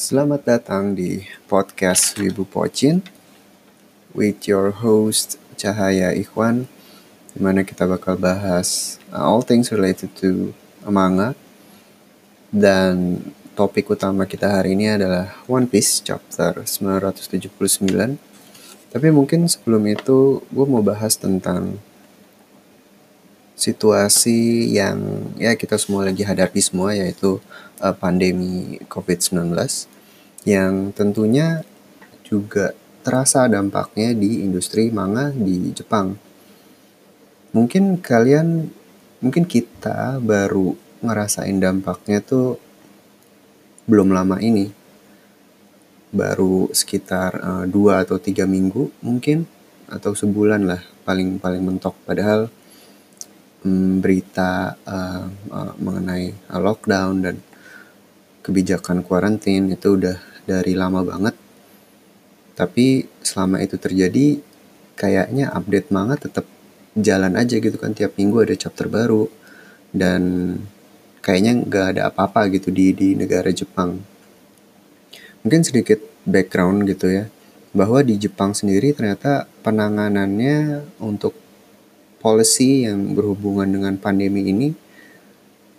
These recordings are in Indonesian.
Selamat datang di podcast Wibu Pocin with your host Cahaya Ikhwan di mana kita bakal bahas uh, all things related to manga. Dan topik utama kita hari ini adalah One Piece chapter 979 tapi mungkin sebelum itu gue mau bahas tentang situasi yang ya kita semua lagi hadapi semua yaitu uh, pandemi COVID-19 yang tentunya juga terasa dampaknya di industri manga di Jepang. Mungkin kalian, mungkin kita baru ngerasain dampaknya tuh belum lama ini. Baru sekitar uh, dua atau tiga minggu mungkin atau sebulan lah paling paling mentok. Padahal um, berita uh, uh, mengenai lockdown dan kebijakan kuarantin itu udah dari lama banget. Tapi selama itu terjadi, kayaknya update manga tetap jalan aja gitu kan tiap minggu ada chapter baru dan kayaknya nggak ada apa-apa gitu di di negara Jepang. Mungkin sedikit background gitu ya bahwa di Jepang sendiri ternyata penanganannya untuk policy yang berhubungan dengan pandemi ini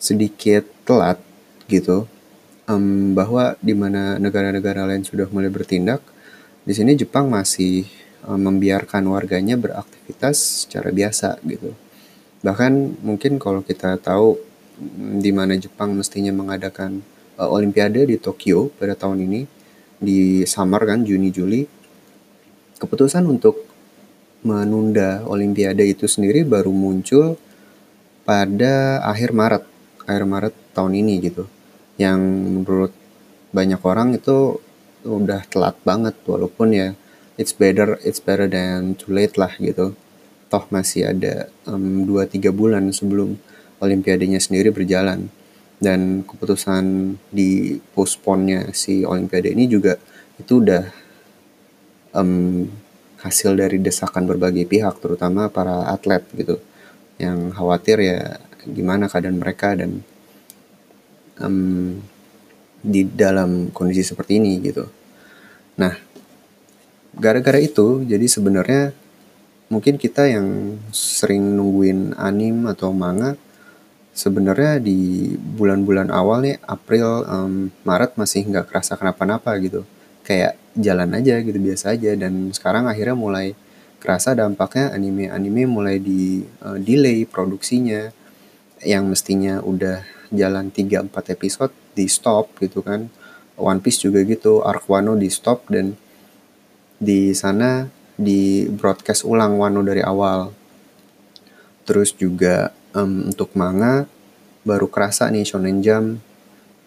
sedikit telat gitu um, bahwa di mana negara-negara lain sudah mulai bertindak, di sini Jepang masih um, membiarkan warganya beraktivitas secara biasa gitu. Bahkan mungkin kalau kita tahu di mana Jepang mestinya mengadakan uh, Olimpiade di Tokyo pada tahun ini di summer kan Juni Juli, keputusan untuk menunda Olimpiade itu sendiri baru muncul pada akhir Maret, akhir Maret tahun ini gitu. Yang menurut banyak orang itu udah telat banget walaupun ya it's better it's better than too late lah gitu. Toh masih ada um, 2-3 bulan sebelum olimpiadenya sendiri berjalan. Dan keputusan di postponnya si olimpiade ini juga itu udah um, hasil dari desakan berbagai pihak terutama para atlet gitu yang khawatir ya gimana keadaan mereka dan um, di dalam kondisi seperti ini gitu. Nah, gara-gara itu jadi sebenarnya mungkin kita yang sering nungguin anim atau manga sebenarnya di bulan-bulan awal nih April um, Maret masih nggak kerasa kenapa-napa gitu kayak jalan aja gitu biasa aja. Dan sekarang akhirnya mulai kerasa dampaknya anime-anime mulai di uh, delay produksinya. Yang mestinya udah jalan 3-4 episode di stop gitu kan. One Piece juga gitu Arc Wano di stop. Dan di sana di broadcast ulang Wano dari awal. Terus juga um, untuk manga baru kerasa nih Shonen Jump.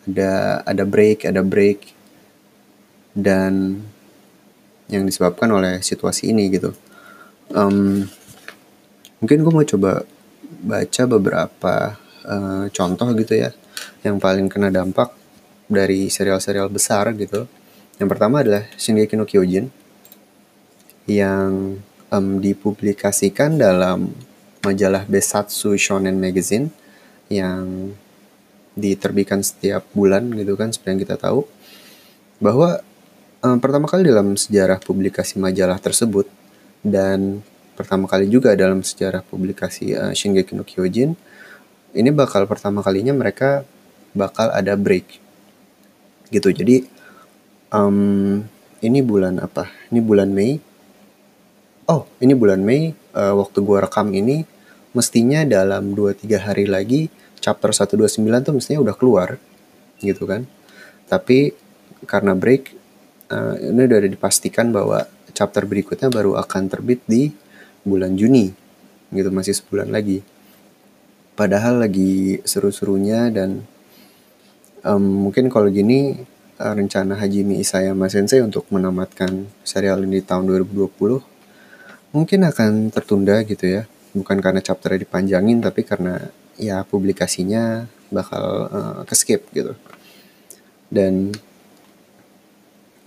Ada ada break ada break dan yang disebabkan oleh situasi ini gitu um, mungkin gue mau coba baca beberapa uh, contoh gitu ya yang paling kena dampak dari serial-serial besar gitu. Yang pertama adalah Shingeki no Kyojin yang um, dipublikasikan dalam majalah Besatsu Shonen Magazine yang diterbitkan setiap bulan gitu kan seperti yang kita tahu bahwa um, pertama kali dalam sejarah publikasi majalah tersebut dan pertama kali juga dalam sejarah publikasi uh, Shingeki no Kyojin ini bakal pertama kalinya mereka bakal ada break. Gitu jadi um, ini bulan apa? Ini bulan Mei. Oh ini bulan Mei uh, waktu gua rekam ini mestinya dalam 2-3 hari lagi chapter 129 tuh mestinya udah keluar gitu kan. Tapi karena break uh, ini udah dipastikan bahwa chapter berikutnya baru akan terbit di bulan Juni gitu masih sebulan lagi. Padahal lagi seru-serunya dan um, mungkin kalau gini uh, rencana Hajime Isayama Sensei untuk menamatkan serial ini tahun 2020 mungkin akan tertunda gitu ya. Bukan karena chapternya dipanjangin tapi karena ya publikasinya bakal uh, ke skip gitu. Dan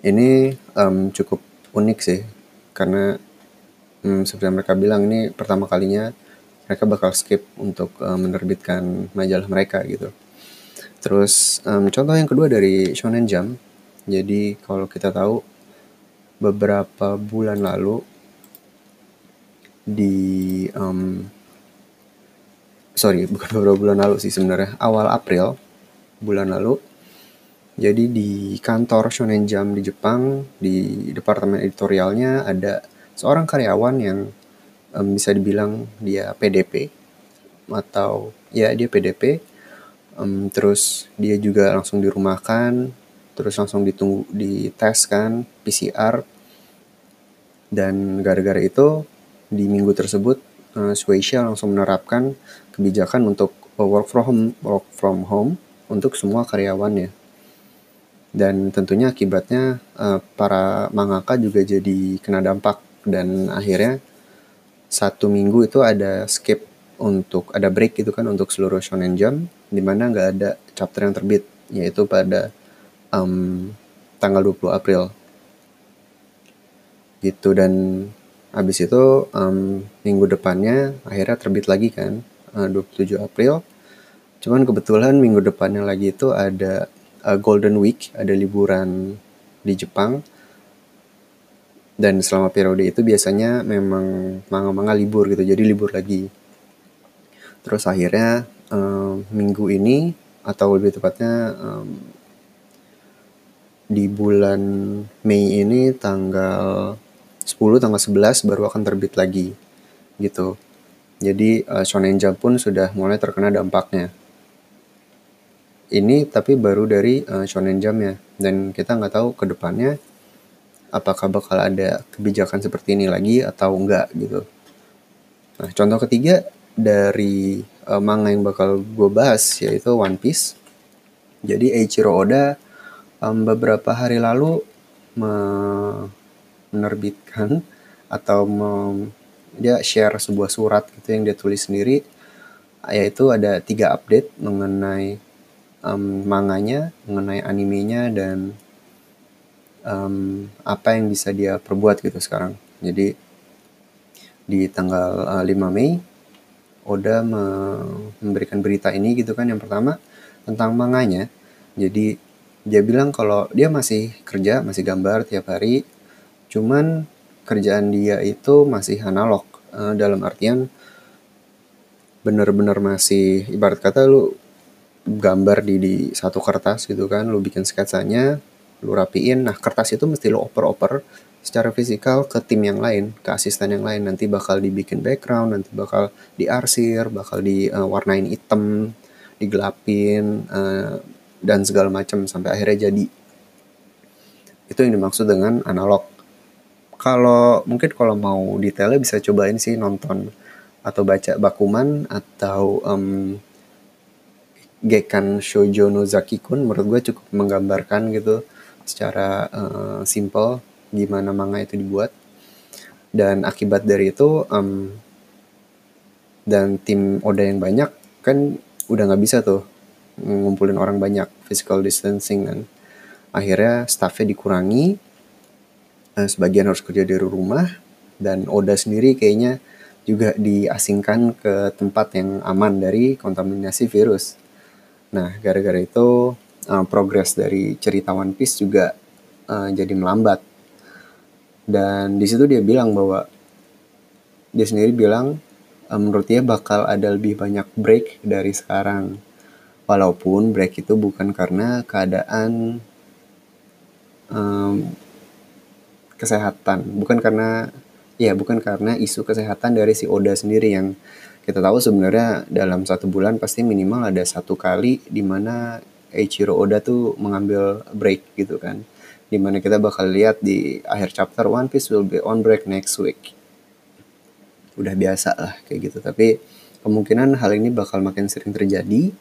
ini um, cukup unik sih karena um, seperti yang mereka bilang ini pertama kalinya mereka bakal skip untuk uh, menerbitkan majalah mereka gitu. Terus um, contoh yang kedua dari Shonen Jump Jadi kalau kita tahu beberapa bulan lalu di um, sorry bukan beberapa bulan lalu sih sebenarnya awal April bulan lalu jadi di kantor Shonen Jump di Jepang di departemen editorialnya ada seorang karyawan yang um, bisa dibilang dia PDP atau ya dia PDP um, terus dia juga langsung dirumahkan terus langsung ditunggu dites kan PCR dan gara-gara itu di minggu tersebut uh, Sweisha langsung menerapkan kebijakan untuk work from home, work from home untuk semua karyawannya dan tentunya akibatnya uh, para mangaka juga jadi kena dampak. Dan akhirnya satu minggu itu ada skip untuk ada break gitu kan untuk seluruh Shonen Jump di mana nggak ada chapter yang terbit yaitu pada um, tanggal 20 April. Gitu dan habis itu um, minggu depannya akhirnya terbit lagi kan uh, 27 April. Cuman kebetulan minggu depannya lagi itu ada uh, Golden Week ada liburan di Jepang. Dan selama periode itu biasanya memang manga-manga libur gitu jadi libur lagi. Terus akhirnya um, minggu ini atau lebih tepatnya um, di bulan Mei ini tanggal 10 tanggal 11 baru akan terbit lagi gitu. Jadi uh, Shonen Jump pun sudah mulai terkena dampaknya ini tapi baru dari uh, Shonen Jump ya dan kita nggak tahu ke depannya apakah bakal ada kebijakan seperti ini lagi atau enggak gitu. Nah, contoh ketiga dari uh, manga yang bakal gue bahas yaitu One Piece. Jadi Eiichiro Oda um, beberapa hari lalu menerbitkan atau mem, dia share sebuah surat gitu yang dia tulis sendiri yaitu ada tiga update mengenai um, manganya, mengenai animenya dan um, apa yang bisa dia perbuat gitu sekarang. Jadi di tanggal uh, eh, 5 Mei Oda memberikan berita ini gitu kan yang pertama tentang manganya. Jadi dia bilang kalau dia masih kerja, masih gambar tiap hari, cuman kerjaan dia itu masih analog uh, dalam artian bener-bener masih ibarat kata lu gambar di di satu kertas gitu kan, lu bikin sketsanya, lu rapiin. Nah kertas itu mesti lu oper-oper secara fisikal ke tim yang lain ke asisten yang lain. Nanti bakal dibikin background nanti bakal diarsir bakal diwarnain uh, hitam digelapin uh, dan segala macam sampai akhirnya jadi. Itu yang dimaksud dengan analog. Kalau mungkin kalau mau detailnya bisa cobain sih nonton atau baca Bakuman atau um, Gekan Shoujo no Zaki Kun menurut gue cukup menggambarkan gitu secara uh, simple gimana manga itu dibuat dan akibat dari itu um, dan tim Oda yang banyak kan udah nggak bisa tuh ngumpulin orang banyak physical distancing kan akhirnya staffnya dikurangi uh, sebagian harus kerja dari rumah dan Oda sendiri kayaknya juga diasingkan ke tempat yang aman dari kontaminasi virus. Nah, gara-gara itu uh, progres dari cerita One Piece juga uh, jadi melambat. Dan di situ dia bilang bahwa dia sendiri bilang uh, menurut dia bakal ada lebih banyak break dari sekarang. Walaupun break itu bukan karena keadaan um, kesehatan, bukan karena ya bukan karena isu kesehatan dari si Oda sendiri yang kita tahu sebenarnya dalam satu bulan pasti minimal ada satu kali di mana Eiichiro Oda tuh mengambil break gitu kan. Di mana kita bakal lihat di akhir chapter One Piece will be on break next week. Udah biasa lah kayak gitu. Tapi kemungkinan hal ini bakal makin sering terjadi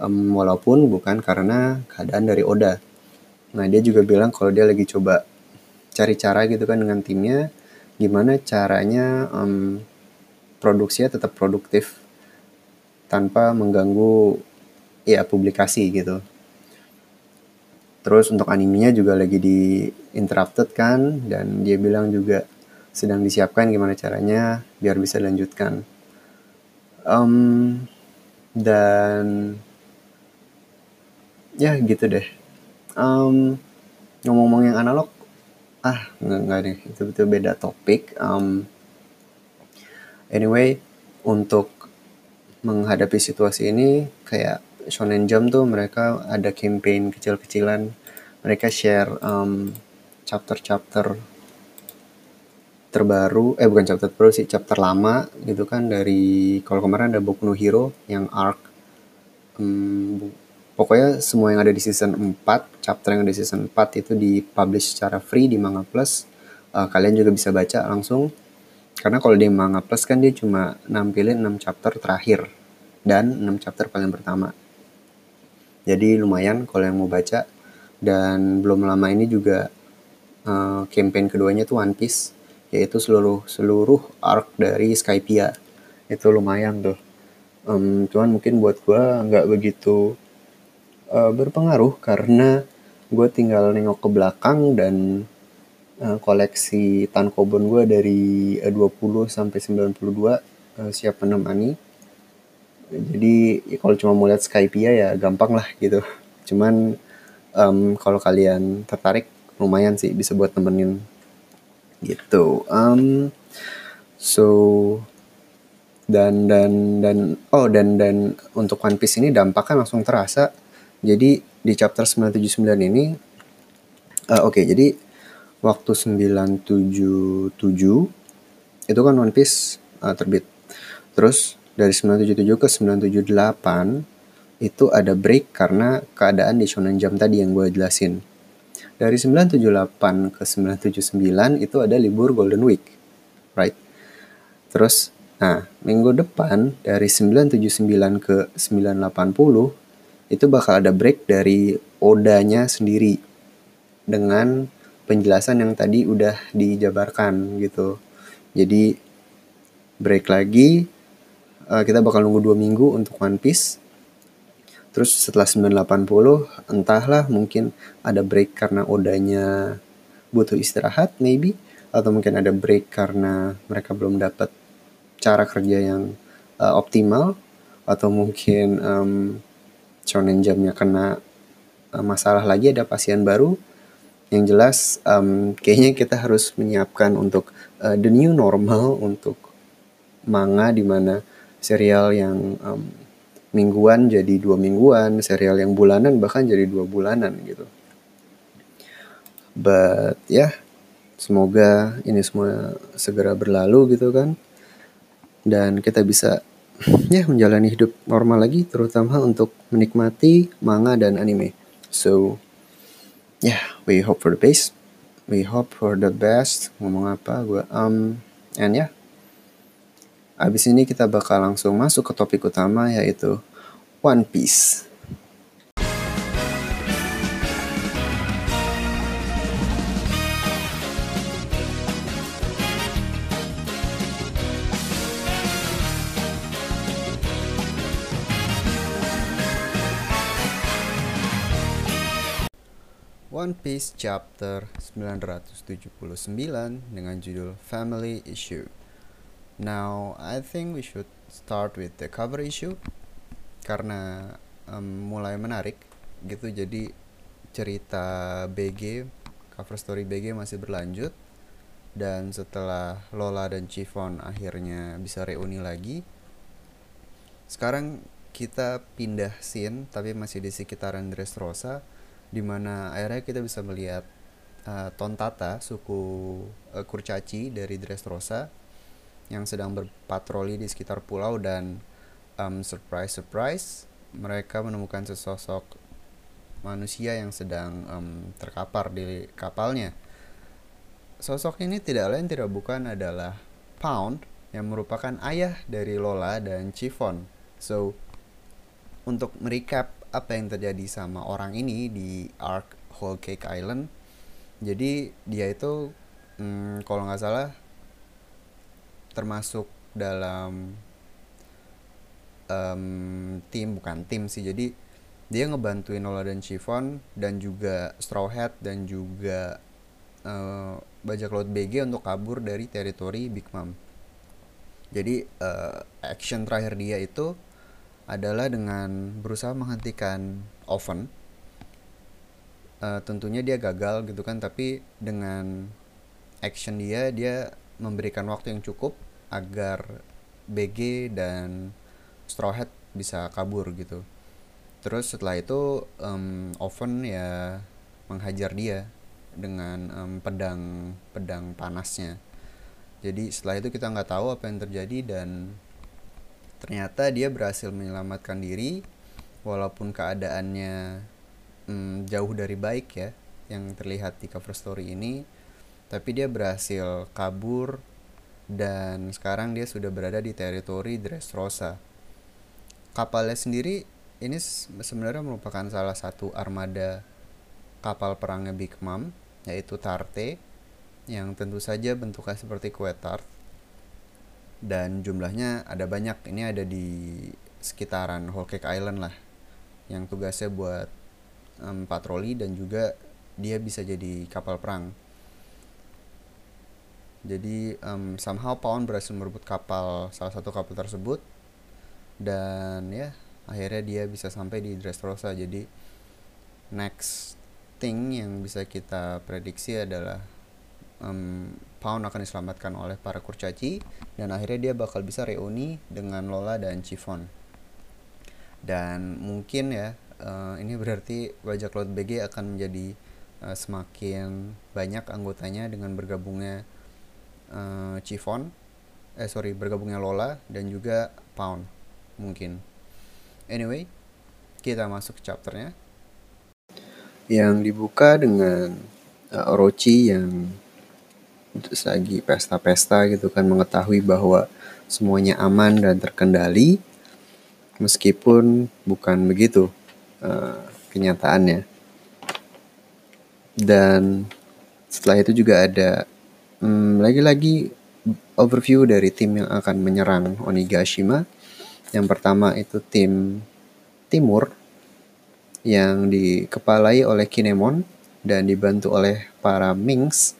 um, walaupun bukan karena keadaan dari Oda. Nah dia juga bilang kalau dia lagi coba cari cara gitu kan dengan timnya gimana caranya um, produksinya tetap produktif tanpa mengganggu ya publikasi gitu. Terus untuk animenya juga lagi di interrupted kan dan dia bilang juga sedang disiapkan gimana caranya biar bisa dilanjutkan. Um, dan ya gitu deh. Um, ngomong-ngomong yang analog ah nggak nggak deh. Itu itu beda topik. Um, anyway untuk menghadapi situasi ini kayak Shonen Jump tuh mereka ada campaign kecil-kecilan. Mereka share um, chapter-chapter terbaru eh bukan chapter terbaru sih chapter lama gitu kan dari kalau kemarin ada Boku no Hero yang arc um, pokoknya semua yang ada di season 4 chapter yang ada di season 4 itu dipublish secara free di Manga Plus. Uh, kalian juga bisa baca langsung karena kalau di Manga Plus kan dia cuma nampilin 6 chapter terakhir dan 6 chapter paling pertama. Jadi lumayan kalau yang mau baca. Dan belum lama ini juga uh, campaign keduanya tuh One Piece yaitu seluruh seluruh arc dari Skypia itu lumayan tuh. Um, cuman mungkin buat gue nggak begitu uh, berpengaruh karena gue tinggal nengok ke belakang dan uh, koleksi tankobon gue dari uh, 20 sampai 92 uh, siap menemani jadi ya kalau cuma mau lihat Skypia ya gampang lah gitu. Cuman um, kalau kalian tertarik lumayan sih bisa buat temenin gitu um, so dan dan dan oh dan dan untuk One Piece ini dampaknya langsung terasa. Jadi di chapter 979 ini uh, oke okay, jadi waktu 977 itu kan One Piece uh, terbit terus dari 977 ke 978 itu ada break karena keadaan di Shonen Jump tadi yang gue jelasin dari 978 ke 979 itu ada libur Golden Week, right? Terus, nah minggu depan dari 979 ke 980 itu bakal ada break dari Odanya sendiri dengan penjelasan yang tadi udah dijabarkan gitu. Jadi break lagi, uh, kita bakal nunggu dua minggu untuk One Piece. Terus setelah 980 entahlah mungkin ada break karena odanya butuh istirahat maybe. Atau mungkin ada break karena mereka belum dapat cara kerja yang uh, optimal. Atau mungkin um, shonen jamnya kena uh, masalah lagi ada pasien baru yang jelas um, kayaknya kita harus menyiapkan untuk uh, the new normal untuk manga di mana serial yang um, mingguan jadi dua mingguan, serial yang bulanan bahkan jadi dua bulanan gitu. But ya, yeah, semoga ini semua segera berlalu gitu kan. Dan kita bisa ya menjalani hidup normal lagi terutama untuk menikmati manga dan anime. So, yeah, we hope for the best. We hope for the best. Ngomong apa gue um and ya yeah, Abis ini kita bakal langsung masuk ke topik utama yaitu One Piece. One Piece chapter 979 dengan judul Family Issue. Now, I think we should start with the cover issue karena um, mulai menarik gitu jadi cerita BG cover story BG masih berlanjut dan setelah Lola dan Chiffon akhirnya bisa reuni lagi sekarang kita pindah scene tapi masih di sekitaran Dressrosa di mana akhirnya kita bisa melihat uh, Tontata suku uh, kurcaci dari Dressrosa yang sedang berpatroli di sekitar pulau dan um, surprise surprise mereka menemukan sesosok manusia yang sedang um, terkapar di kapalnya. Sosok ini tidak lain tidak bukan adalah Pound yang merupakan ayah dari Lola dan Chiffon. So, untuk merecap apa yang terjadi sama orang ini di Ark Whole Cake Island, jadi dia itu hmm, kalau nggak salah termasuk dalam um, tim bukan tim sih jadi dia ngebantuin Nola dan Chiffon dan juga Straw Hat dan juga uh, bajak laut BG untuk kabur dari teritori Big Mom. Jadi uh, action terakhir dia itu adalah dengan berusaha menghentikan Oven. Uh, tentunya dia gagal gitu kan tapi dengan action dia dia memberikan waktu yang cukup agar BG dan Straw Hat bisa kabur gitu. Terus setelah itu um, Oven ya menghajar dia dengan um, pedang pedang panasnya. Jadi setelah itu kita nggak tahu apa yang terjadi dan ternyata dia berhasil menyelamatkan diri walaupun keadaannya um, jauh dari baik ya yang terlihat di cover story ini. Tapi dia berhasil kabur dan sekarang dia sudah berada di teritori Dressrosa kapalnya sendiri ini sebenarnya merupakan salah satu armada kapal perangnya Big Mom yaitu Tarte yang tentu saja bentuknya seperti kue tart dan jumlahnya ada banyak. Ini ada di sekitaran Whole Cake Island lah. Yang tugasnya buat um, patroli dan juga dia bisa jadi kapal perang. Jadi um, somehow Pawn berhasil merebut kapal salah satu kapal tersebut. Dan ya akhirnya dia bisa sampai di Dressrosa jadi next thing yang bisa kita prediksi adalah um, Pound akan diselamatkan oleh para kurcaci dan akhirnya dia bakal bisa reuni dengan Lola dan Chiffon. Dan mungkin ya uh, ini berarti bajak laut BG akan menjadi uh, semakin banyak anggotanya dengan bergabungnya uh, Chiffon eh sorry bergabungnya Lola dan juga Pound mungkin. Anyway kita masuk ke chapternya. Yang dibuka dengan uh, Orochi yang lagi pesta-pesta gitu kan mengetahui bahwa semuanya aman dan terkendali meskipun bukan begitu uh, kenyataannya. Dan setelah itu juga ada hmm, lagi-lagi overview dari tim yang akan menyerang Onigashima. Yang pertama itu tim timur yang dikepalai oleh Kinemon dan dibantu oleh para Mings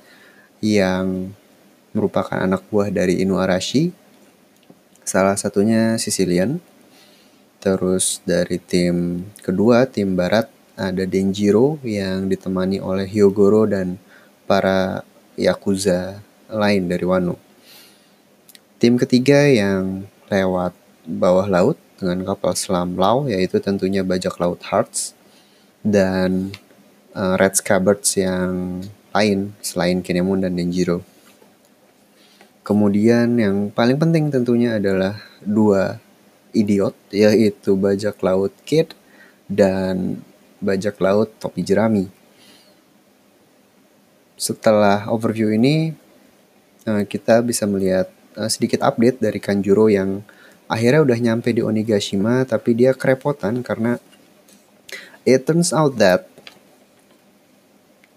yang merupakan anak buah dari Inuarashi. Salah satunya Sicilian. Terus dari tim kedua, tim barat, ada Denjiro yang ditemani oleh Hyogoro dan para Yakuza lain dari Wano. Tim ketiga yang lewat bawah laut dengan kapal selam Lau yaitu tentunya bajak laut Hearts dan uh, Red Scabbards yang lain selain Kinemon dan Denjiro. Kemudian yang paling penting tentunya adalah dua idiot yaitu bajak laut Kid dan bajak laut Topi Jerami. Setelah overview ini uh, kita bisa melihat uh, sedikit update dari Kanjuro yang akhirnya udah nyampe di Onigashima tapi dia kerepotan karena it turns out that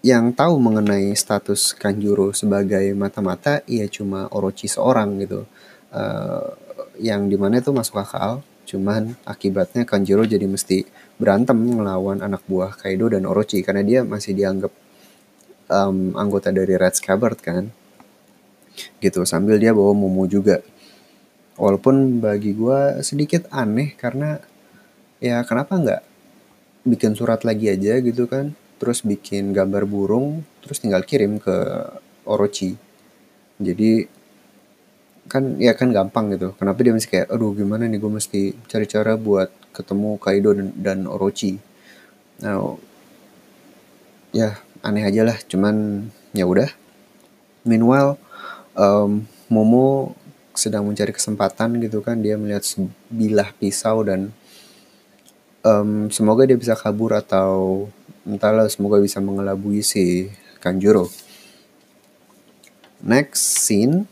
yang tahu mengenai status Kanjuro sebagai mata-mata ia cuma Orochi seorang gitu. Uh, yang di mana itu masuk akal cuman akibatnya Kanjuro jadi mesti berantem melawan anak buah Kaido dan Orochi karena dia masih dianggap um, anggota dari Red Scabbard kan gitu. Sambil dia bawa Momo juga. Walaupun bagi gue sedikit aneh karena ya kenapa nggak bikin surat lagi aja gitu kan terus bikin gambar burung terus tinggal kirim ke Orochi. Jadi kan ya kan gampang gitu. Kenapa dia masih kayak aduh gimana nih gue mesti cari cara buat ketemu Kaido dan, dan Orochi. Nah ya aneh aja lah. Cuman ya udah. Meanwhile um, Momo sedang mencari kesempatan gitu kan. Dia melihat sebilah pisau dan um, semoga dia bisa kabur atau entahlah semoga bisa mengelabui si Kanjuro. Next scene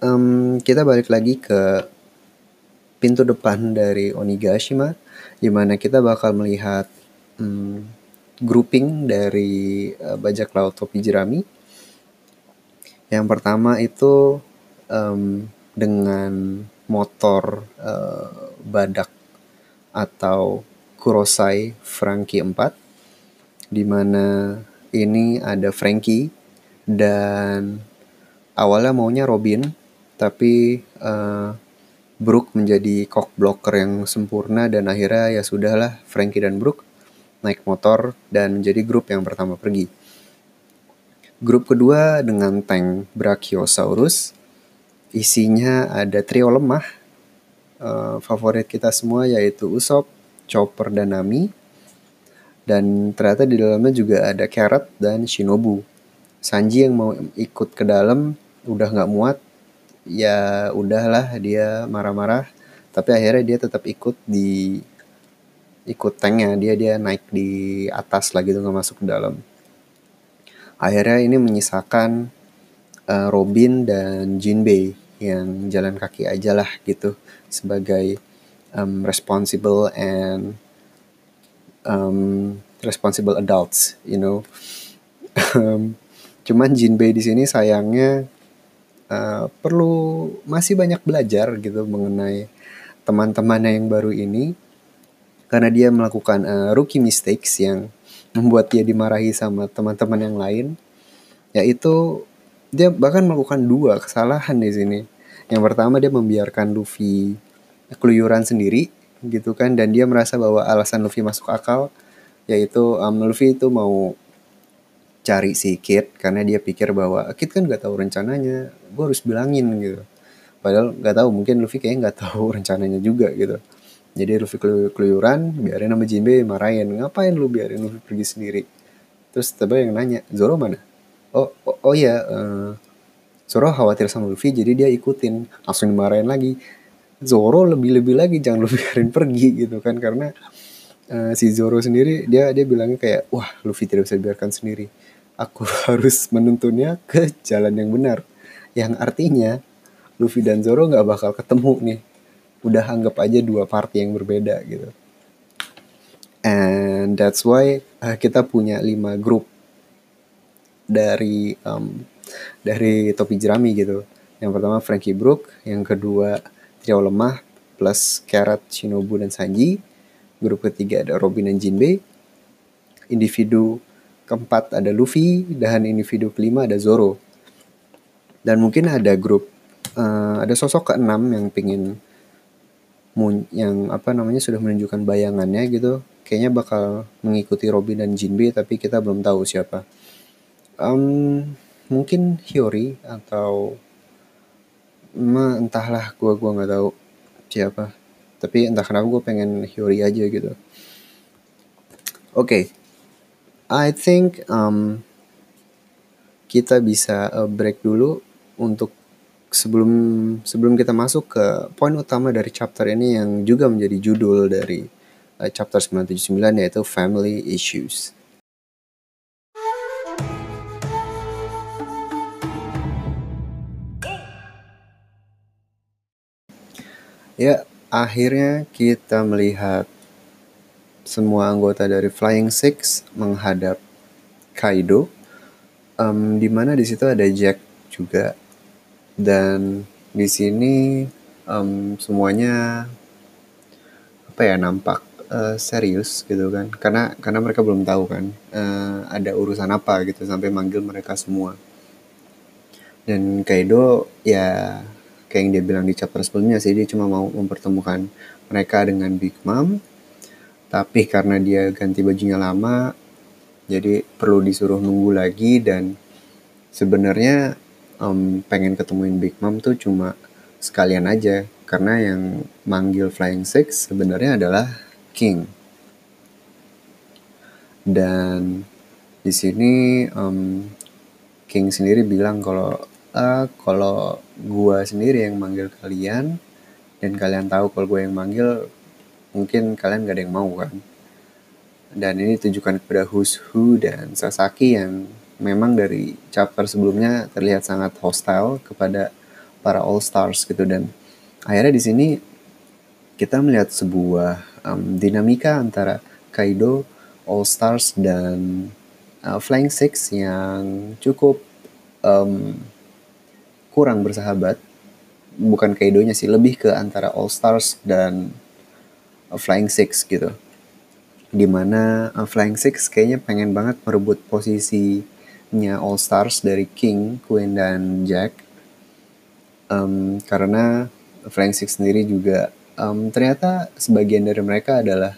um, kita balik lagi ke pintu depan dari Onigashima di mana kita bakal melihat um, grouping dari uh, bajak laut topi jerami. Yang pertama itu um, dengan motor uh, badak atau Kurosai Frankie 4 di mana ini ada Frankie dan awalnya maunya Robin tapi uh, Brook menjadi cock blocker yang sempurna dan akhirnya ya sudahlah Frankie dan Brook naik motor dan menjadi grup yang pertama pergi. Grup kedua dengan tank Brachiosaurus, isinya ada trio lemah uh, favorit kita semua yaitu Usopp, Chopper, dan Nami. Dan ternyata di dalamnya juga ada Carrot dan Shinobu. Sanji yang mau ikut ke dalam udah nggak muat, ya udahlah dia marah-marah. Tapi akhirnya dia tetap ikut di ikut tanknya dia dia naik di atas lagi tuh nggak masuk ke dalam akhirnya ini menyisakan uh, Robin dan Jinbei yang jalan kaki aja lah gitu sebagai um, responsible and um, responsible adults you know. Cuman Jinbei di sini sayangnya uh, perlu masih banyak belajar gitu mengenai teman-temannya yang baru ini. Karena dia melakukan uh, rookie mistakes yang membuat dia dimarahi sama teman-teman yang lain. Yaitu dia bahkan melakukan dua kesalahan di sini. Yang pertama dia membiarkan Luffy keluyuran sendiri gitu kan. Dan dia merasa bahwa alasan Luffy masuk akal yaitu um, Luffy itu mau cari si Kid karena dia pikir bahwa Kid kan gak tahu rencananya gue harus bilangin gitu. Padahal nggak tahu mungkin Luffy kayaknya nggak tahu rencananya juga gitu. Jadi Luffy keluyuran biarin sama Jinbe marahin. Ngapain lu biarin Luffy pergi sendiri? Terus tiba yang nanya Zoro mana? Oh oh, oh ya uh, Zoro khawatir sama Luffy jadi dia ikutin langsung dimarahin lagi Zoro lebih-lebih lagi jangan lu biarin pergi gitu kan. Karena uh, si Zoro sendiri dia dia bilangnya kayak wah Luffy tidak bisa dibiarkan sendiri. Aku harus menuntunnya ke jalan yang benar. Yang artinya Luffy dan Zoro nggak bakal ketemu nih. Udah anggap aja dua party yang berbeda gitu. And that's why uh, kita punya lima grup dari um, dari topi jerami gitu. Yang pertama Frankie Brook yang kedua trio lemah plus Carrot, Shinobu dan Sanji. Grup ketiga ada Robin dan Jinbei individu keempat ada Luffy dan individu kelima ada Zoro. Dan mungkin ada grup uh, ada sosok keenam yang pingin yang apa namanya sudah menunjukkan bayangannya gitu. Kayaknya bakal mengikuti Robin dan Jinbe tapi kita belum tahu siapa. Um, mungkin Hyori atau entahlah gue gua nggak tahu siapa tapi entah kenapa gue pengen Hyori aja gitu oke okay. I think um, kita bisa uh, break dulu untuk sebelum sebelum kita masuk ke poin utama dari chapter ini yang juga menjadi judul dari uh, chapter 979 yaitu family issues. Ya, akhirnya kita melihat semua anggota dari Flying Six menghadap Kaido, um, di mana di situ ada Jack juga. Dan di sini um, semuanya apa ya nampak uh, serius gitu kan. Karena karena mereka belum tahu kan uh, ada urusan apa gitu sampai manggil mereka semua. Dan Kaido ya kayak yang dia bilang di chapter sebelumnya sih dia cuma mau mempertemukan mereka dengan Big Mom. Tapi karena dia ganti bajunya lama jadi perlu disuruh nunggu lagi dan sebenarnya um, pengen ketemuin Big Mom tuh cuma sekalian aja. Karena yang manggil Flying Six sebenarnya adalah King. Dan di sini um, King sendiri bilang kalau uh, kalau gua sendiri yang manggil kalian dan kalian tahu kalau gue yang manggil mungkin kalian gak ada yang mau kan? Dan ini tujukan kepada Who dan Sasaki yang memang dari chapter sebelumnya terlihat sangat hostile kepada para All Stars gitu. Dan akhirnya di sini kita melihat sebuah um, dinamika antara Kaido, All Stars dan uh, Flying Six yang cukup um, kurang bersahabat. Bukan Kaidonya sih, lebih ke antara All Stars dan uh, Flying Six gitu. Di mana uh, Flying Six kayaknya pengen banget merebut posisi nya All Stars dari King, Queen dan Jack. Um, karena Frank Six sendiri juga um, ternyata sebagian dari mereka adalah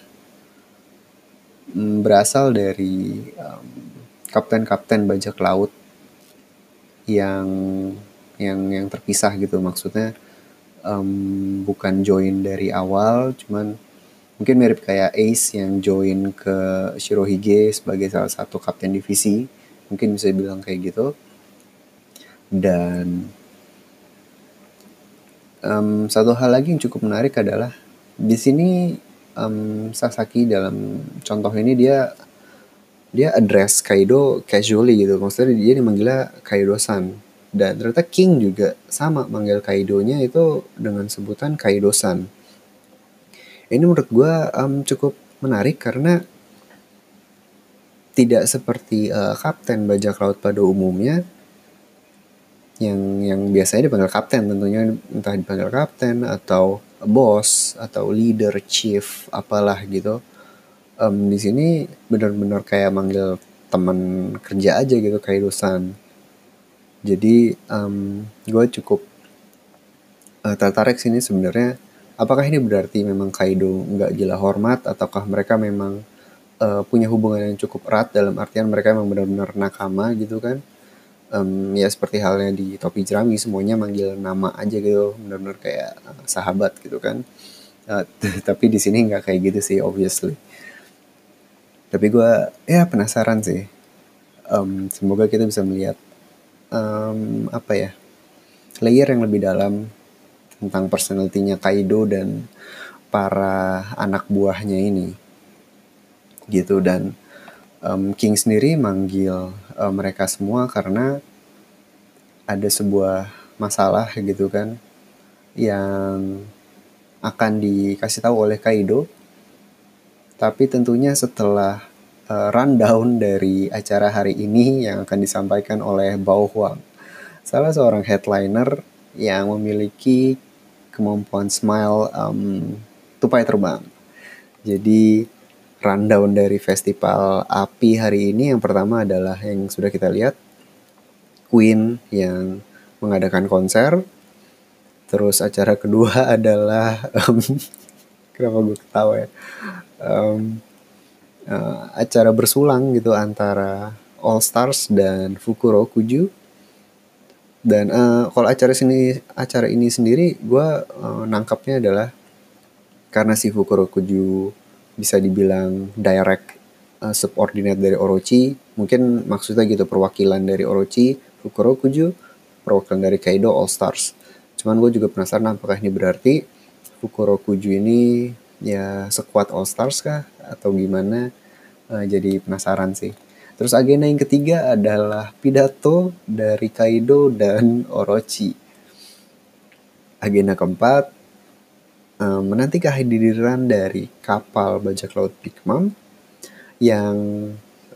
mm, berasal dari um, kapten-kapten bajak laut yang yang yang terpisah gitu. Maksudnya um, bukan join dari awal cuman mungkin mirip kayak Ace yang join ke Shirohige sebagai salah satu kapten divisi. Mungkin bisa bilang kayak gitu. Dan um, satu hal lagi yang cukup menarik adalah di sini um, Sasaki dalam contoh ini dia dia address Kaido casually gitu. Maksudnya dia dimanggilnya Kaido-san dan ternyata King juga sama manggil Kaido-nya itu dengan sebutan Kaido-san. Ini menurut gue um, cukup menarik karena tidak seperti uh, kapten bajak laut pada umumnya yang yang biasanya dipanggil kapten tentunya entah dipanggil kapten atau bos atau leader chief apalah gitu. Um, di sini benar-benar kayak manggil teman kerja aja gitu kayak dosan jadi um, gue cukup uh, tertarik sini sebenarnya. Apakah ini berarti memang Kaido nggak gila hormat? Ataukah mereka memang uh, punya hubungan yang cukup erat dalam artian mereka memang benar-benar nakama gitu kan? Um, ya seperti halnya di topi jerami semuanya manggil nama aja gitu benar-benar kayak uh, sahabat gitu kan. Uh, tapi di sini nggak kayak gitu sih obviously. Tapi gue ya penasaran sih. Um, semoga kita bisa melihat um, apa ya layer yang lebih dalam tentang personalitinya Kaido dan para anak buahnya ini gitu. Dan um, King sendiri manggil uh, mereka semua karena ada sebuah masalah gitu kan yang akan dikasih tahu oleh Kaido. Tapi tentunya setelah rundown dari acara hari ini yang akan disampaikan oleh Bao Huang salah seorang headliner yang memiliki kemampuan smile um, tupai terbang. Jadi rundown dari festival api hari ini yang pertama adalah yang sudah kita lihat Queen yang mengadakan konser. Terus acara kedua adalah um, kenapa gue ketawa ya? Um, uh, acara bersulang gitu antara All Stars dan Fukuro Kuju. Dan uh, kalau acara sini acara ini sendiri gue uh, nangkapnya adalah karena si Fukurokuju bisa dibilang direct uh, subordinate dari Orochi. Mungkin maksudnya gitu perwakilan dari Orochi Fukurokuju perwakilan dari Kaido All Stars. Cuman gue juga penasaran apakah ini berarti Fukurokuju ini ya sekuat All Stars kah? Atau gimana? Uh, jadi penasaran sih. Terus agenda yang ketiga adalah pidato dari Kaido dan Orochi. Agenda keempat um, menanti kehadiran dari kapal bajak laut Big Mom yang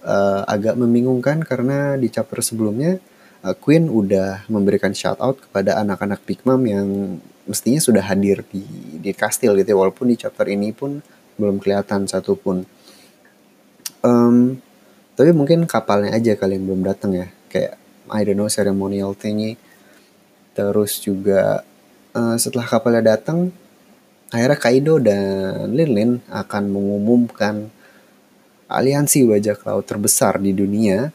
uh, agak membingungkan karena di chapter sebelumnya uh, Queen udah memberikan shout out kepada anak-anak Big Mom yang mestinya sudah hadir di di kastil gitu ya walaupun di chapter ini pun belum kelihatan satupun. Um, tapi mungkin kapalnya aja kali yang belum datang ya. Kayak I don't know ceremonial thingy. Terus juga uh, setelah kapalnya datang akhirnya Kaido dan Lin akan mengumumkan aliansi bajak laut terbesar di dunia.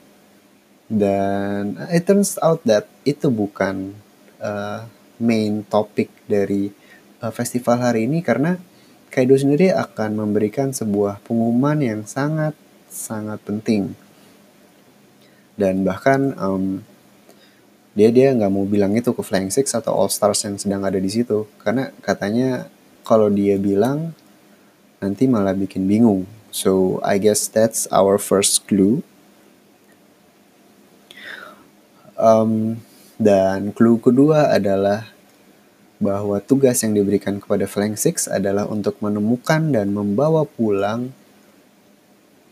Dan it turns out that itu bukan uh, main topik dari uh, festival hari ini karena Kaido sendiri akan memberikan sebuah pengumuman yang sangat sangat penting. Dan bahkan um, dia dia nggak mau bilang itu ke Flying Six atau All Stars yang sedang ada di situ. Karena katanya kalau dia bilang nanti malah bikin bingung. So I guess that's our first clue. Um, dan clue kedua adalah bahwa tugas yang diberikan kepada Flying Six adalah untuk menemukan dan membawa pulang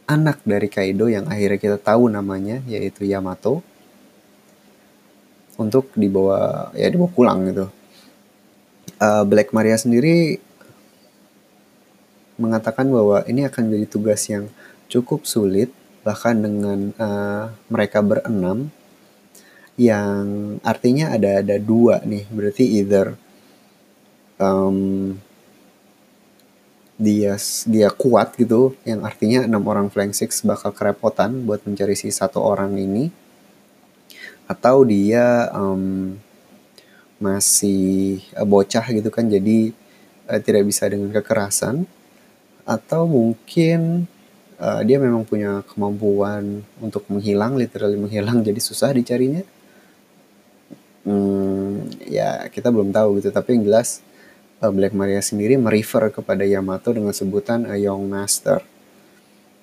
anak dari Kaido yang akhirnya kita tahu namanya yaitu Yamato untuk dibawa ya dibawa pulang gitu. Uh, Black Maria sendiri mengatakan bahwa ini akan menjadi tugas yang cukup sulit bahkan dengan uh, mereka berenam yang artinya ada ada dua nih. Berarti either um, dia dia kuat gitu yang artinya enam orang flank six bakal kerepotan buat mencari si satu orang ini. Atau dia um, masih bocah gitu kan jadi uh, tidak bisa dengan kekerasan. Atau mungkin uh, dia memang punya kemampuan untuk menghilang literally menghilang jadi susah dicarinya hmm, ya kita belum tahu gitu. Tapi yang jelas uh, Black Maria sendiri merefer kepada Yamato dengan sebutan a young master.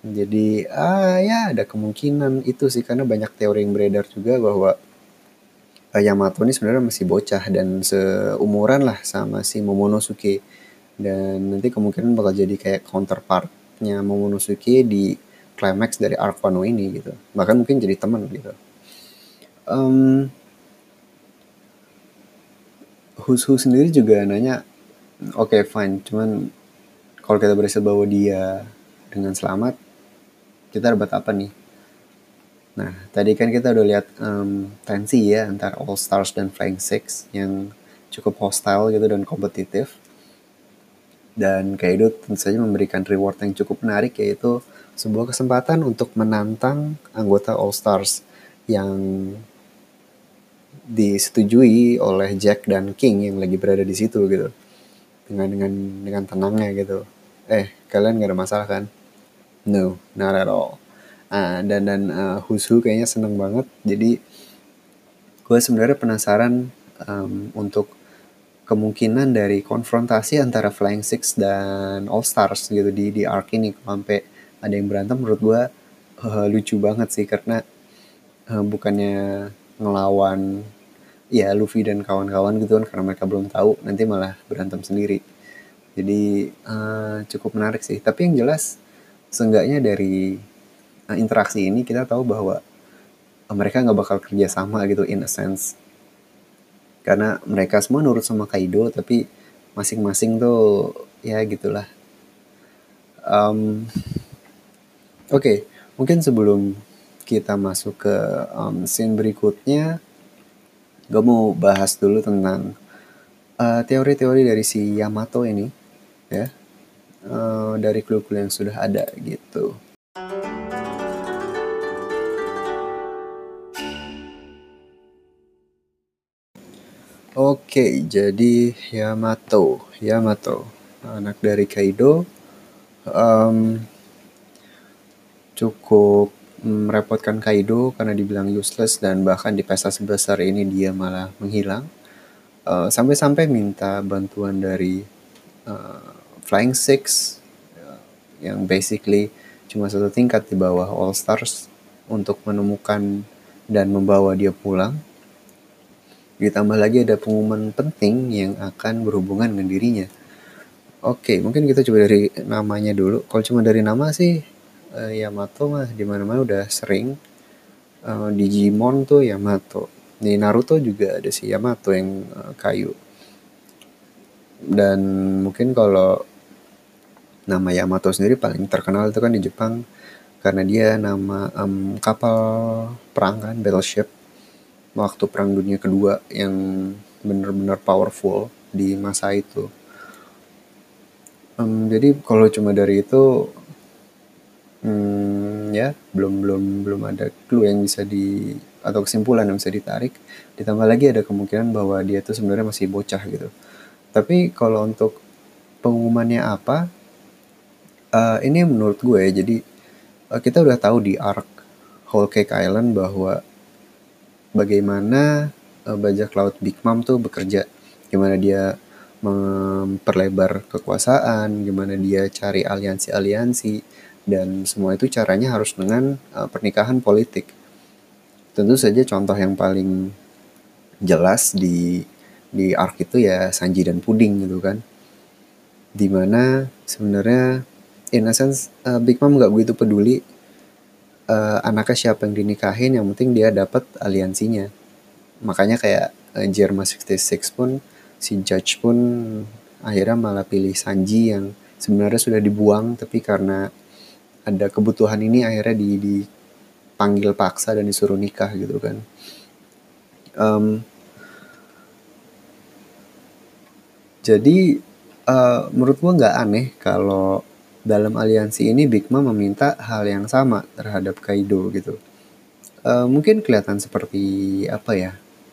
Jadi ah ya ada kemungkinan itu sih. Karena banyak teori yang beredar juga bahwa Yamato ini sebenarnya masih bocah dan seumuran lah sama si Momonosuke. Dan nanti kemungkinan bakal jadi kayak counterpartnya Momonosuke di climax dari arc Wano ini gitu. Bahkan mungkin jadi teman gitu. Um, Husu sendiri juga nanya oke okay, fine cuman kalau kita berhasil bawa dia dengan selamat kita dapat apa nih Nah, tadi kan kita udah lihat um, tensi ya antara All Stars dan Flying Six yang cukup hostile gitu dan kompetitif. Dan Kaido tentu saja memberikan reward yang cukup menarik yaitu sebuah kesempatan untuk menantang anggota All Stars yang disetujui oleh Jack dan King yang lagi berada di situ gitu. Dengan dengan dengan tenangnya gitu. Eh kalian gak ada masalah kan? No not at all. Uh, dan dan uh, Husu kayaknya seneng banget. Jadi gue sebenarnya penasaran um, untuk kemungkinan dari konfrontasi antara Flying Six dan All Stars gitu di di arc ini. Sampai ada yang berantem menurut gue uh, lucu banget sih. Karena uh, bukannya ngelawan ya Luffy dan kawan-kawan gitu kan karena mereka belum tahu nanti malah berantem sendiri. Jadi uh, cukup menarik sih. Tapi yang jelas seenggaknya dari Nah, interaksi ini kita tahu bahwa mereka nggak bakal kerja sama gitu in a sense. Karena mereka semua nurut sama Kaido tapi masing-masing tuh ya gitulah. Um, oke okay, mungkin sebelum kita masuk ke um, scene berikutnya gue mau bahas dulu tentang uh, teori-teori uh, dari si Yamato ini ya. Uh, dari clue-clue yang sudah ada gitu. Oke, jadi Yamato, Yamato, anak dari Kaido, um, cukup merepotkan Kaido karena dibilang useless dan bahkan di pesta sebesar ini dia malah menghilang. Uh, sampai-sampai minta bantuan dari uh, Flying Six uh, yang basically cuma satu tingkat di bawah All Stars untuk menemukan dan membawa dia pulang Ditambah lagi ada pengumuman penting yang akan berhubungan dengan dirinya. Oke, mungkin kita coba dari namanya dulu. Kalau cuma dari nama sih uh, Yamato mah di mana-mana udah sering. Uh, Digimon tuh Yamato. Di Naruto juga ada si Yamato yang uh, kayu. Dan mungkin kalau nama Yamato sendiri paling terkenal itu kan di Jepang karena dia nama um, kapal perang kan battleship waktu Perang Dunia Kedua yang benar-benar powerful di masa itu. Um, jadi kalau cuma dari itu, um, ya belum belum belum ada clue yang bisa di atau kesimpulan yang bisa ditarik. Ditambah lagi ada kemungkinan bahwa dia tuh sebenarnya masih bocah gitu. Tapi kalau untuk pengumumannya apa, uh, ini menurut gue ya. Jadi uh, kita udah tahu di arc Whole Cake Island bahwa bagaimana uh, bajak laut Big Mom tuh bekerja, gimana dia memperlebar kekuasaan, gimana dia cari aliansi-aliansi, dan semua itu caranya harus dengan uh, pernikahan politik. Tentu saja contoh yang paling jelas di di arc itu ya Sanji dan Puding gitu kan, di mana sebenarnya in a uh, Big Mom nggak begitu peduli uh, anaknya siapa yang dinikahin yang penting dia dapat aliansinya makanya kayak uh, Jerma 66 pun si Judge pun akhirnya malah pilih Sanji yang sebenarnya sudah dibuang tapi karena ada kebutuhan ini akhirnya di, dipanggil paksa dan disuruh nikah gitu kan um, jadi uh, menurut gue nggak aneh kalau dalam aliansi ini Big Mom meminta hal yang sama terhadap Kaido gitu. Uh, mungkin kelihatan seperti apa ya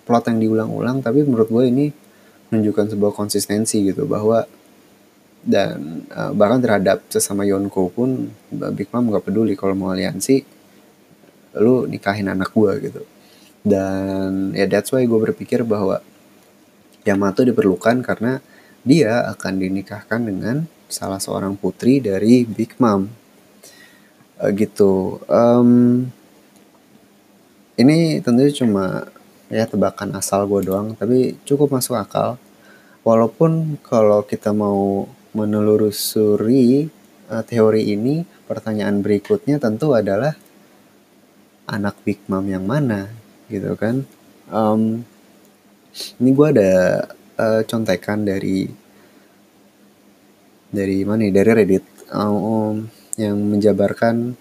plot yang diulang-ulang, tapi menurut gue ini menunjukkan sebuah konsistensi gitu bahwa dan uh, bahkan terhadap sesama Yonko pun Big Mom nggak peduli kalau mau aliansi lu nikahin anak gue gitu. Dan ya that's why gue berpikir bahwa Yamato diperlukan karena dia akan dinikahkan dengan salah seorang putri dari Big Mom. Uh, gitu. Um, ini tentunya cuma ya tebakan asal gue doang tapi cukup masuk akal. Walaupun kalau kita mau menelusuri uh, teori ini pertanyaan berikutnya tentu adalah anak Big Mom yang mana gitu kan? Um, ini gue ada uh, contekan dari dari mana nih dari Reddit. Um, yang menjabarkan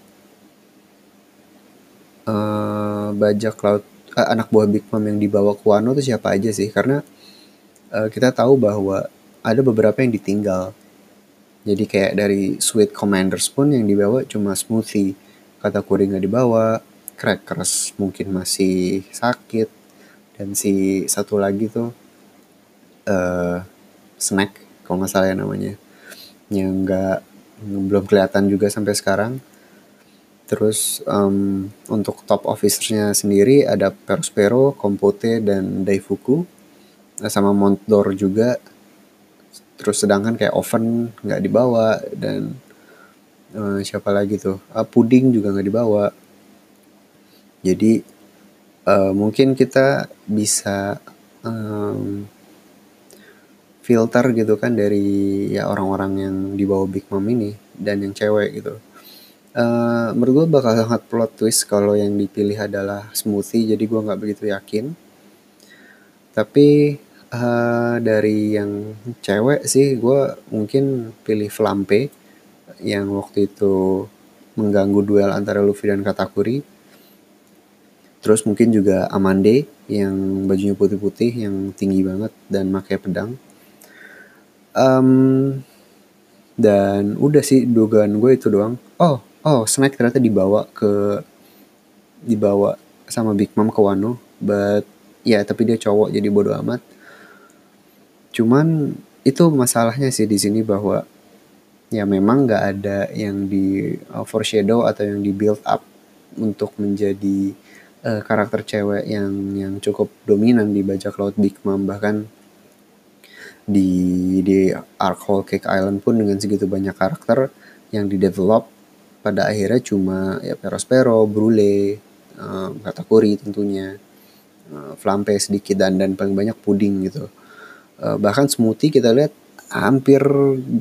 uh, bajak laut uh, anak buah Big Mom yang dibawa ke Wano itu siapa aja sih? Karena uh, kita tahu bahwa ada beberapa yang ditinggal jadi kayak dari Sweet Commanders pun yang dibawa cuma smoothie kata kuri nggak dibawa crackers mungkin masih sakit dan si satu lagi tuh uh, snack kalau nggak salah ya namanya yang nggak belum kelihatan juga sampai sekarang. Terus um, untuk top officersnya sendiri ada Perospero, Kompote, dan Daifuku. Sama Montdor juga. Terus sedangkan kayak Oven nggak dibawa dan uh, siapa lagi tuh? Uh, puding juga nggak dibawa. Jadi uh, mungkin kita bisa um, filter gitu kan dari ya orang-orang yang di bawah Big Mom ini dan yang cewek gitu. Uh, menurut gue bakal sangat plot twist kalau yang dipilih adalah smoothie jadi gue nggak begitu yakin tapi uh, dari yang cewek sih gue mungkin pilih Flampe yang waktu itu mengganggu duel antara Luffy dan Katakuri. Terus mungkin juga Amande yang bajunya putih-putih yang tinggi banget dan pakai pedang. Um, dan udah sih dugaan gue itu doang. Oh oh snack ternyata dibawa ke dibawa sama Big Mom ke Wano but ya tapi dia cowok jadi bodoh amat cuman itu masalahnya sih di sini bahwa ya memang nggak ada yang di uh, foreshadow atau yang di build up untuk menjadi uh, karakter cewek yang yang cukup dominan di bajak laut Big Mom bahkan di di Ark Whole Cake Island pun dengan segitu banyak karakter yang di develop pada akhirnya cuma ya Perospero, Brule, uh, Katakuri tentunya, uh, Flampe sedikit dan dan paling banyak puding gitu. Uh, bahkan smoothie kita lihat hampir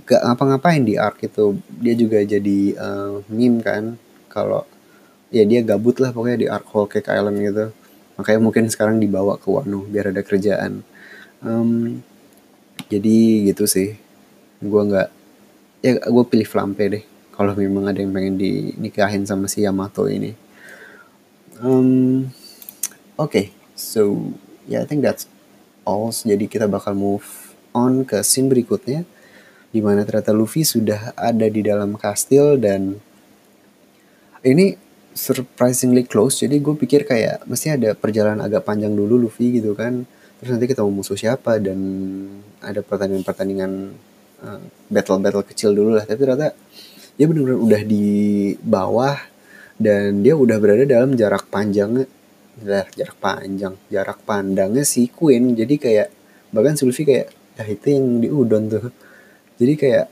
gak ngapa-ngapain di Ark itu. Dia juga jadi uh, meme kan kalau ya dia gabut lah pokoknya di Ark Whole Cake Island gitu. Makanya mungkin sekarang dibawa ke Wano biar ada kerjaan. Um, jadi gitu sih gue nggak ya gue pilih Flampe deh kalau memang ada yang pengen dinikahin sama si Yamato ini um, oke okay. so yeah I think that's all jadi kita bakal move on ke scene berikutnya di mana ternyata Luffy sudah ada di dalam kastil dan ini surprisingly close. Jadi gue pikir kayak mesti ada perjalanan agak panjang dulu Luffy gitu kan. Terus nanti kita mau musuh siapa dan ada pertandingan-pertandingan uh, battle-battle kecil dulu lah. Tapi ternyata dia benar-benar udah di bawah dan dia udah berada dalam jarak panjang lah jarak panjang jarak pandangnya si Queen. Jadi kayak bahkan Sylvie kayak ya itu yang di udon tuh. Jadi kayak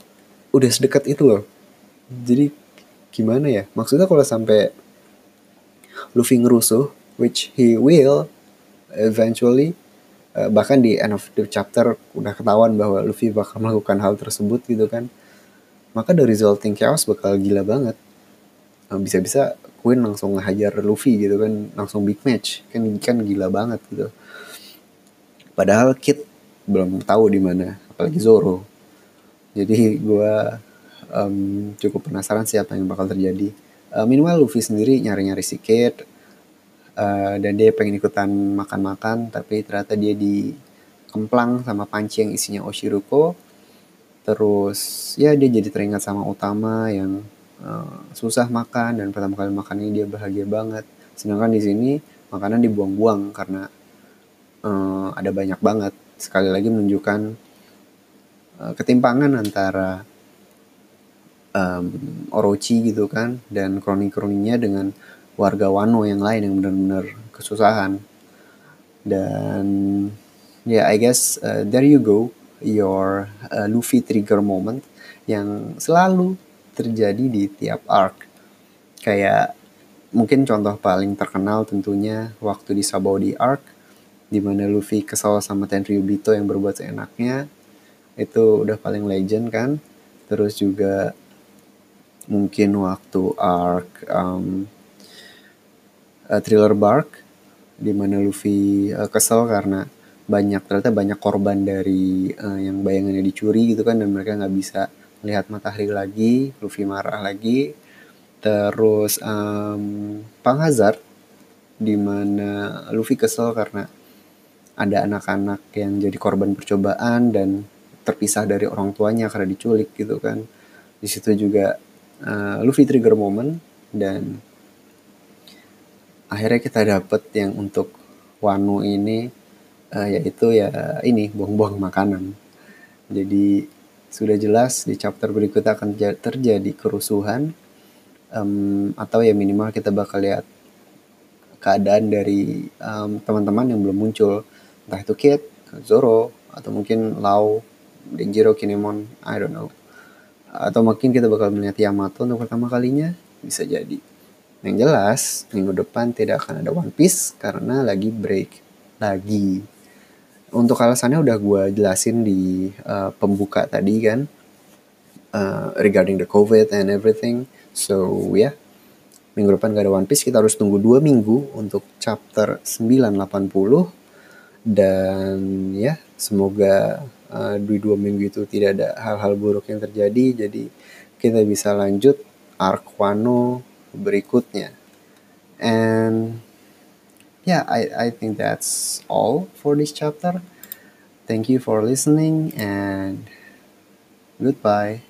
udah sedekat itu loh. Jadi gimana ya? Maksudnya kalau sampai Luffy ngerusuh which he will eventually Eh, bahkan di end of the chapter udah ketahuan bahwa Luffy bakal melakukan hal tersebut gitu kan maka the resulting chaos bakal gila banget. Eh, bisa-bisa Queen langsung ngehajar Luffy gitu kan langsung big match. Kan kan gila banget gitu. Padahal Kid belum tahu di mana apalagi Zoro. Jadi gue um, cukup penasaran sih apa yang bakal terjadi. Uh, minimal Luffy sendiri nyari-nyari si Kid uh, dan dia pengen ikutan makan-makan tapi ternyata dia di kemplang sama panci yang isinya Oshiruko. Terus ya dia jadi teringat sama utama yang uh, susah makan dan pertama kali makan ini dia bahagia banget. Sedangkan di sini makanan dibuang-buang karena uh, ada banyak banget. Sekali lagi menunjukkan uh, ketimpangan antara um, Orochi gitu kan dan kroni-kroninya dengan warga Wano yang lain yang benar-benar kesusahan. Dan ya yeah, I guess uh, there you go your uh, Luffy trigger moment yang selalu terjadi di tiap arc. Kayak mungkin contoh paling terkenal tentunya waktu di Sabaody arc di mana Luffy kesal sama Tenryubito yang berbuat seenaknya itu udah paling legend kan. Terus juga mungkin waktu arc um, uh, thriller bark di mana Luffy uh, kesel karena banyak ternyata banyak korban dari uh, yang bayangannya dicuri gitu kan dan mereka nggak bisa melihat matahari lagi Luffy marah lagi terus um, Pang Hazard di mana Luffy kesel karena ada anak-anak yang jadi korban percobaan dan terpisah dari orang tuanya karena diculik gitu kan di situ juga uh, Luffy trigger moment dan akhirnya kita dapet yang untuk Wano ini uh, yaitu ya ini buang-buang makanan. Jadi sudah jelas di chapter berikutnya akan terjadi kerusuhan um, atau ya minimal kita bakal lihat keadaan dari teman teman-teman yang belum muncul. Entah itu Kid, Zoro atau mungkin Lau, Denjiro, Kinemon, I don't know. Atau mungkin kita bakal melihat Yamato untuk pertama kalinya bisa jadi. Yang jelas minggu depan tidak akan ada One Piece karena lagi break. Lagi untuk alasannya udah gue jelasin di uh, pembuka tadi kan uh, regarding the COVID and everything. So ya yeah, minggu depan gak ada One Piece kita harus tunggu dua minggu untuk chapter 980 dan ya yeah, semoga uh, di dua minggu itu tidak ada hal-hal buruk yang terjadi. Jadi kita bisa lanjut arc Wano berikutnya. And yeah I, I think that's all for this chapter. Thank you for listening and goodbye